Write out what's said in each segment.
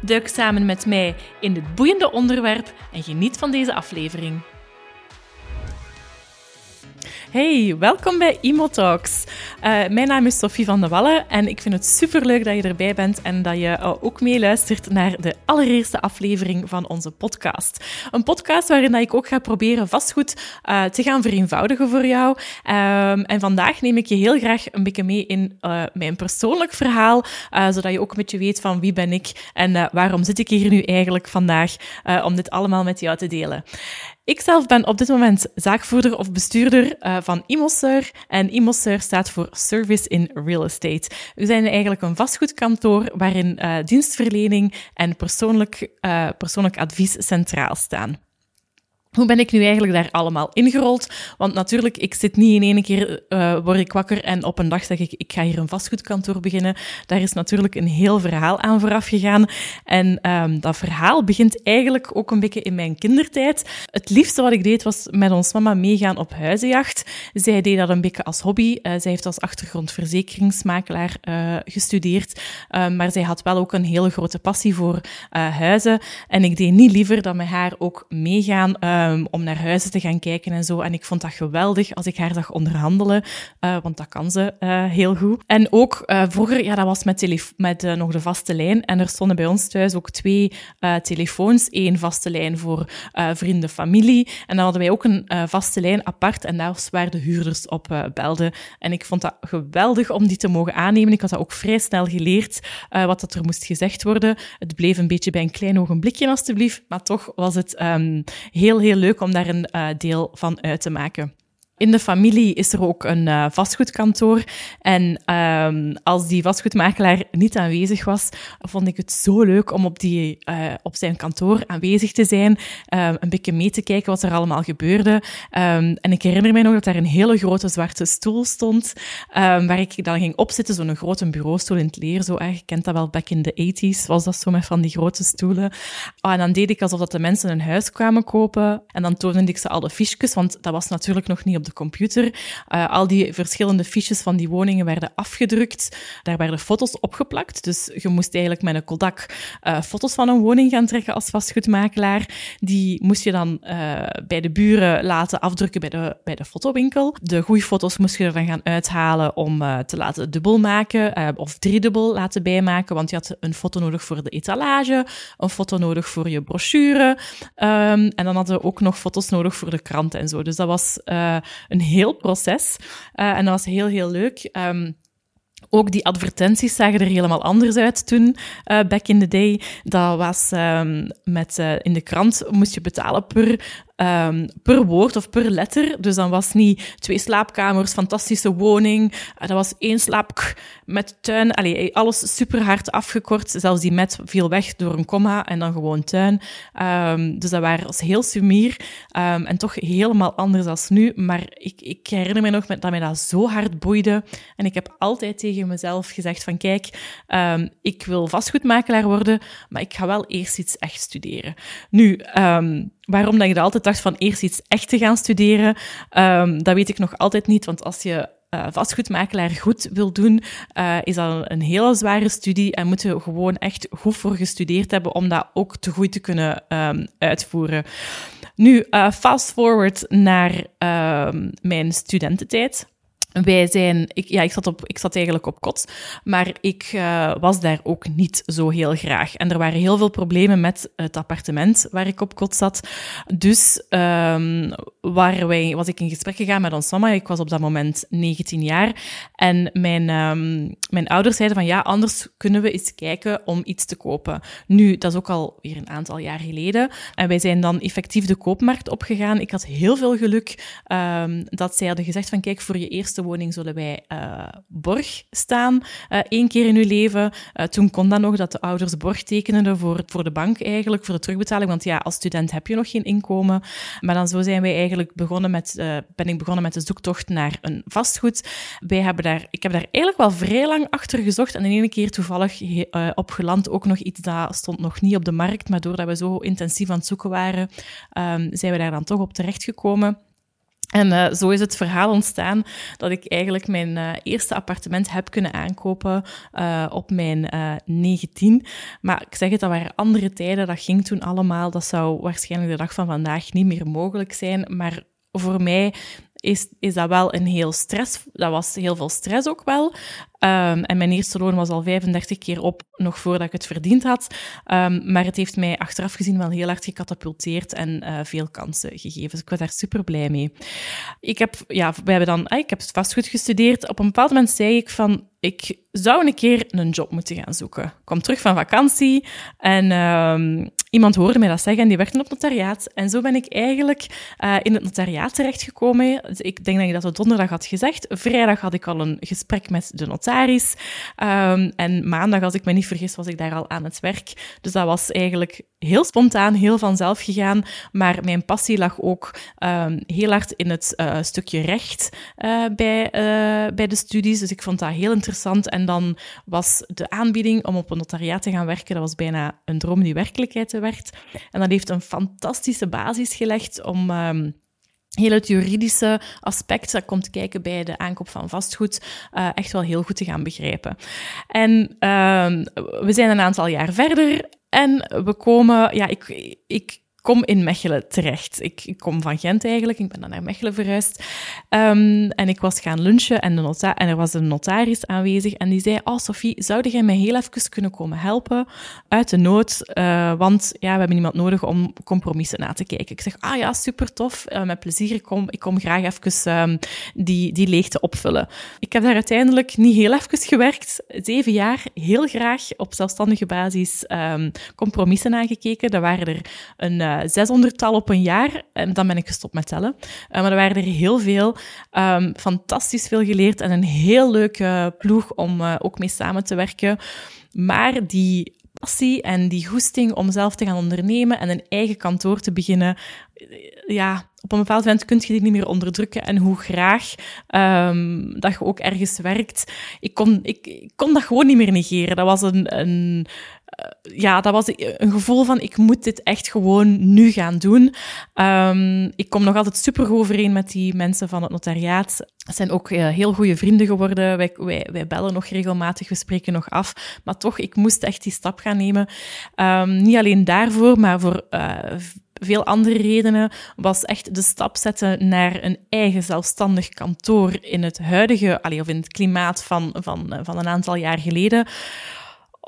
Duik samen met mij in dit boeiende onderwerp en geniet van deze aflevering. Hey, welkom bij Imo Talks. Uh, mijn naam is Sophie van de Wallen en ik vind het superleuk dat je erbij bent en dat je uh, ook meeluistert naar de allereerste aflevering van onze podcast. Een podcast waarin dat ik ook ga proberen vastgoed uh, te gaan vereenvoudigen voor jou. Um, en vandaag neem ik je heel graag een beetje mee in mijn persoonlijk verhaal, zodat je ook een beetje weet van wie ben ik en waarom zit ik hier nu eigenlijk vandaag om dit allemaal met jou te delen. Ik zelf ben op dit moment zaakvoerder of bestuurder uh, van Imosur. En Imosur staat voor Service in Real Estate. We zijn eigenlijk een vastgoedkantoor waarin uh, dienstverlening en persoonlijk, uh, persoonlijk advies centraal staan. Hoe ben ik nu eigenlijk daar allemaal ingerold? Want natuurlijk, ik zit niet in één keer, uh, word ik wakker en op een dag zeg ik, ik ga hier een vastgoedkantoor beginnen. Daar is natuurlijk een heel verhaal aan vooraf gegaan. En um, dat verhaal begint eigenlijk ook een beetje in mijn kindertijd. Het liefste wat ik deed was met ons mama meegaan op huizenjacht. Zij deed dat een beetje als hobby. Uh, zij heeft als achtergrond verzekeringsmakelaar uh, gestudeerd. maar zij had wel ook een hele grote passie voor huizen. En ik deed niet liever dan met haar ook meegaan um, om naar huizen te gaan kijken en zo. En ik vond dat geweldig als ik haar zag onderhandelen, uh, want dat kan ze uh, heel goed. En ook uh, vroeger, ja, dat was met, met nog de vaste lijn. En er stonden bij ons thuis ook twee telefoons. één vaste lijn voor vrienden, familie. En dan hadden wij ook een vaste lijn apart. En daar was waar de huurders op belden. En ik vond dat geweldig om die te mogen aannemen. Ik had dat ook vrij snel geleerd, wat dat er moest gezegd worden. Het bleef een beetje bij een klein ogenblikje, alstublieft. Maar toch was het um, heel, heel leuk om daar een uh, deel van uit te maken. In de familie is er ook een uh, vastgoedkantoor. En um, als die vastgoedmakelaar niet aanwezig was, vond ik het zo leuk om op, die, uh, op zijn kantoor aanwezig te zijn. Um, een beetje mee te kijken wat er allemaal gebeurde. Um, en ik herinner mij nog dat daar een hele grote zwarte stoel stond, waar ik dan ging opzitten. Zo'n grote bureaustoel in het leer. Zo, je kent dat wel, back in the 80s was dat zo met van die grote stoelen. Oh, en dan deed ik alsof dat de mensen een huis kwamen kopen. En dan toonde ik ze alle fiches, want dat was natuurlijk nog niet op de computer. Uh, al die verschillende fiches van die woningen werden afgedrukt. Daar werden foto's opgeplakt. Dus je moest eigenlijk met een Kodak uh, foto's van een woning gaan trekken als vastgoedmakelaar. Die moest je dan uh, bij de buren laten afdrukken bij de, bij de fotowinkel. De goede foto's moest je er dan gaan uithalen om te laten dubbel maken of driedubbel laten bijmaken. Want je had een foto nodig voor de etalage, een foto nodig voor je brochure. Um, en dan hadden we ook nog foto's nodig voor de krant en zo. Dus dat was een heel proces. Uh, en dat was heel, heel leuk. Um, ook die advertenties zagen er helemaal anders uit toen, uh, back in the day. Dat was um, met, uh, in de krant moest je betalen per um, per woord of per letter. Dus dan was niet twee slaapkamers, fantastische woning. Uh, dat was één slaap met tuin. Allee, alles super hard afgekort. Zelfs die met viel weg door een komma en dan gewoon tuin. Um, dus dat was heel sumier um, en toch helemaal anders dan nu. Maar ik, ik herinner me nog dat mij dat zo hard boeide. En ik heb altijd tegen mezelf gezegd van kijk, ik wil vastgoedmakelaar worden, maar ik ga wel eerst iets echt studeren. Nu, Waarom dat je altijd dacht van eerst iets echt te gaan studeren, um, dat weet ik nog altijd niet. Want als je uh, vastgoedmakelaar goed wil doen, uh, is dat een hele zware studie en moet je gewoon echt goed voor gestudeerd hebben om dat ook te goed te kunnen um, uitvoeren. Nu, uh, fast forward naar uh, mijn studententijd. Wij zijn, ik, ja, ik zat, op, ik zat eigenlijk op kot, maar ik uh, was daar ook niet zo heel graag. En er waren heel veel problemen met het appartement waar ik op kot zat. Dus um, wij, was ik in gesprek gegaan met ons mama. Ik was op dat moment 19 jaar. En mijn, um, mijn ouders zeiden van ja, anders kunnen we eens kijken om iets te kopen. Nu, dat is ook al weer een aantal jaar geleden. En wij zijn dan effectief de koopmarkt opgegaan. Ik had heel veel geluk um, dat zij hadden gezegd van kijk, voor je eerste woning zullen wij uh, borg staan, uh, één keer in uw leven. Uh, toen kon dat nog dat de ouders borg tekenden voor, voor de bank eigenlijk, voor de terugbetaling. Want ja, als student heb je nog geen inkomen. Maar dan zo zijn wij eigenlijk begonnen met, ben ik begonnen met de zoektocht naar een vastgoed. Wij hebben daar, ik heb daar eigenlijk wel vrij lang achter gezocht en de ene keer toevallig op geland ook nog iets dat stond nog niet op de markt, maar doordat we zo intensief aan het zoeken waren, um, zijn we daar dan toch op terechtgekomen. En uh, zo is het verhaal ontstaan dat ik eigenlijk mijn uh, eerste appartement heb kunnen aankopen uh, op mijn 19. Maar ik zeg het, dat waren andere tijden, dat ging toen allemaal. Dat zou waarschijnlijk de dag van vandaag niet meer mogelijk zijn. Maar voor mij is, is dat wel een heel stress. Dat was heel veel stress ook wel. Um, en mijn eerste loon was al 35 keer op, nog voordat ik het verdiend had. Um, maar het heeft mij achteraf gezien wel heel hard gecatapulteerd en uh, veel kansen gegeven. Dus ik was daar super blij mee. Ik heb, ja, we hebben dan, uh, ik heb vastgoed gestudeerd. Op een bepaald moment zei ik van, ik zou een keer een job moeten gaan zoeken. Ik terug van vakantie en um, iemand hoorde mij dat zeggen en die werkte op notariaat. En zo ben ik eigenlijk uh, in het notariaat terechtgekomen. Ik denk dat ik dat op donderdag had gezegd. Vrijdag had ik al een gesprek met de notaris. Um, en maandag, als ik me niet vergis, was ik daar al aan het werk. Dus dat was eigenlijk heel spontaan, heel vanzelf gegaan. Maar mijn passie lag ook um, heel hard in het uh, stukje recht uh, bij, bij de studies. Dus ik vond dat heel interessant. En dan was de aanbieding om op een notariaat te gaan werken, dat was bijna een droom die werkelijkheid En dat heeft een fantastische basis gelegd om heel het juridische aspect dat komt kijken bij de aankoop van vastgoed uh, echt wel heel goed te gaan begrijpen. En uh, we zijn een aantal jaar verder en we komen, ja, ik, ik kom in Mechelen terecht. Ik, ik, kom van Gent eigenlijk, ik ben dan naar Mechelen verhuisd. Um, en ik was gaan lunchen en, de en er was een notaris aanwezig en die zei, oh Sophie, zou jij mij heel even kunnen komen helpen uit de nood? Uh, want ja, we hebben iemand nodig om compromissen na te kijken. Ik zeg, ah ja, super tof, uh, met plezier, ik kom, ik kom graag even um, die, die leegte opvullen. Ik heb daar uiteindelijk niet heel even gewerkt, zeven jaar, heel graag op zelfstandige basis um, compromissen nagekeken. Daar waren er een uh, 600-tal op een jaar. En dan ben ik gestopt met tellen. Uh, maar er waren er heel veel. Um, fantastisch veel geleerd en een heel leuke ploeg om uh, ook mee samen te werken. Maar die passie en die goesting om zelf te gaan ondernemen en een eigen kantoor te beginnen, ja, op een bepaald moment kun je die niet meer onderdrukken. En hoe graag um, dat je ook ergens werkt. Ik kon, ik, kon dat gewoon niet meer negeren. Dat was een, een, ja, dat was een gevoel van ik moet dit echt gewoon nu gaan doen. Um, ik kom nog altijd super goed overeen met die mensen van het notariaat. Het zijn ook uh, heel goede vrienden geworden. Wij, wij, wij bellen nog regelmatig, we spreken nog af. Maar toch, ik moest echt die stap gaan nemen. Um, niet alleen daarvoor, maar voor uh, veel andere redenen, was echt de stap zetten naar een eigen zelfstandig kantoor in het huidige, allee, of in het klimaat van, van, van een aantal jaar geleden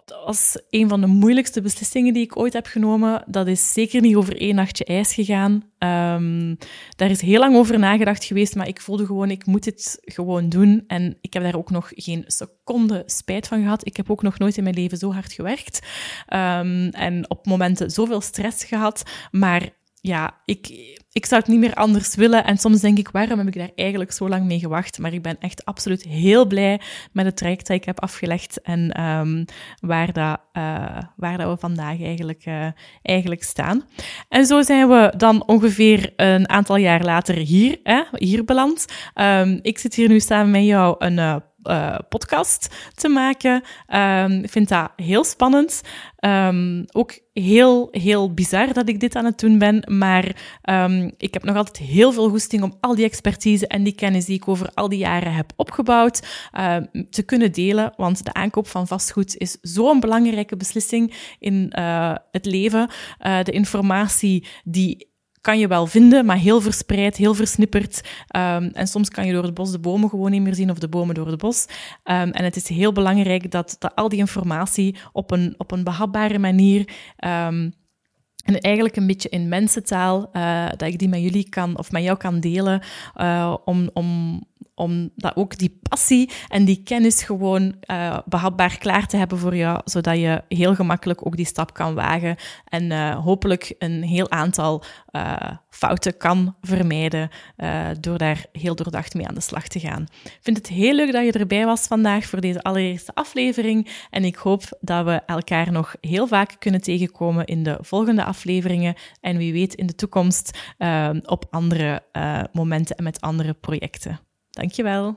dat was een van de moeilijkste beslissingen die ik ooit heb genomen. Dat is zeker niet over één nachtje ijs gegaan. Um, daar is heel lang over nagedacht geweest, maar ik voelde gewoon, ik moet dit gewoon doen. En ik heb daar ook nog geen seconde spijt van gehad. Ik heb ook nog nooit in mijn leven zo hard gewerkt. Um, en op momenten zoveel stress gehad. Maar ja, ik, ik zou het niet meer anders willen. En soms denk ik, waarom heb ik daar eigenlijk zo lang mee gewacht? Maar ik ben echt absoluut heel blij met het traject dat ik heb afgelegd en um, waar, dat, uh, waar dat we vandaag eigenlijk, uh, eigenlijk staan. En zo zijn we dan ongeveer een aantal jaar later hier, hè, hier beland. Um, ik zit hier nu samen met jou een uh, uh, podcast te maken. Um, ik vind dat heel spannend. Um, ook heel, heel bizar dat ik dit aan het doen ben. Maar um, ik heb nog altijd heel veel goesting om al die expertise en die kennis die ik over al die jaren heb opgebouwd te kunnen delen. Want de aankoop van vastgoed is zo'n belangrijke beslissing in uh, het leven. Uh, de informatie die kan je wel vinden, maar heel verspreid, heel versnipperd. Um, en soms kan je door het bos de bomen gewoon niet meer zien of de bomen door het bos. Um, en het is heel belangrijk dat, dat al die informatie op een, op een behapbare manier um, en eigenlijk een beetje in mensentaal, uh, dat ik die met jullie kan, of met jou kan delen, uh, om, om om dat ook die passie en die kennis gewoon uh, behapbaar klaar te hebben voor jou, zodat je heel gemakkelijk ook die stap kan wagen en uh, hopelijk een heel aantal uh, fouten kan vermijden door daar heel doordacht mee aan de slag te gaan. Ik vind het heel leuk dat je erbij was vandaag voor deze allereerste aflevering en ik hoop dat we elkaar nog heel vaak kunnen tegenkomen in de volgende afleveringen en wie weet in de toekomst op andere momenten en met andere projecten. Dankjewel.